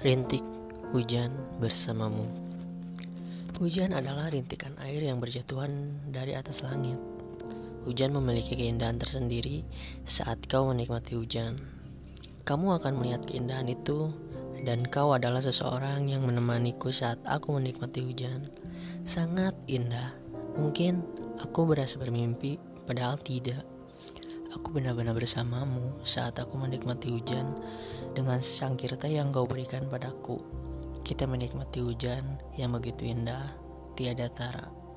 Rintik hujan bersamamu. Hujan adalah rintikan air yang berjatuhan dari atas langit. Hujan memiliki keindahan tersendiri saat kau menikmati hujan. Kamu akan melihat keindahan itu, dan kau adalah seseorang yang menemaniku saat aku menikmati hujan. Sangat indah. Mungkin aku berasa bermimpi, padahal tidak. Aku benar-benar bersamamu saat aku menikmati hujan dengan sangkirta yang kau berikan padaku. Kita menikmati hujan yang begitu indah, tiada tara.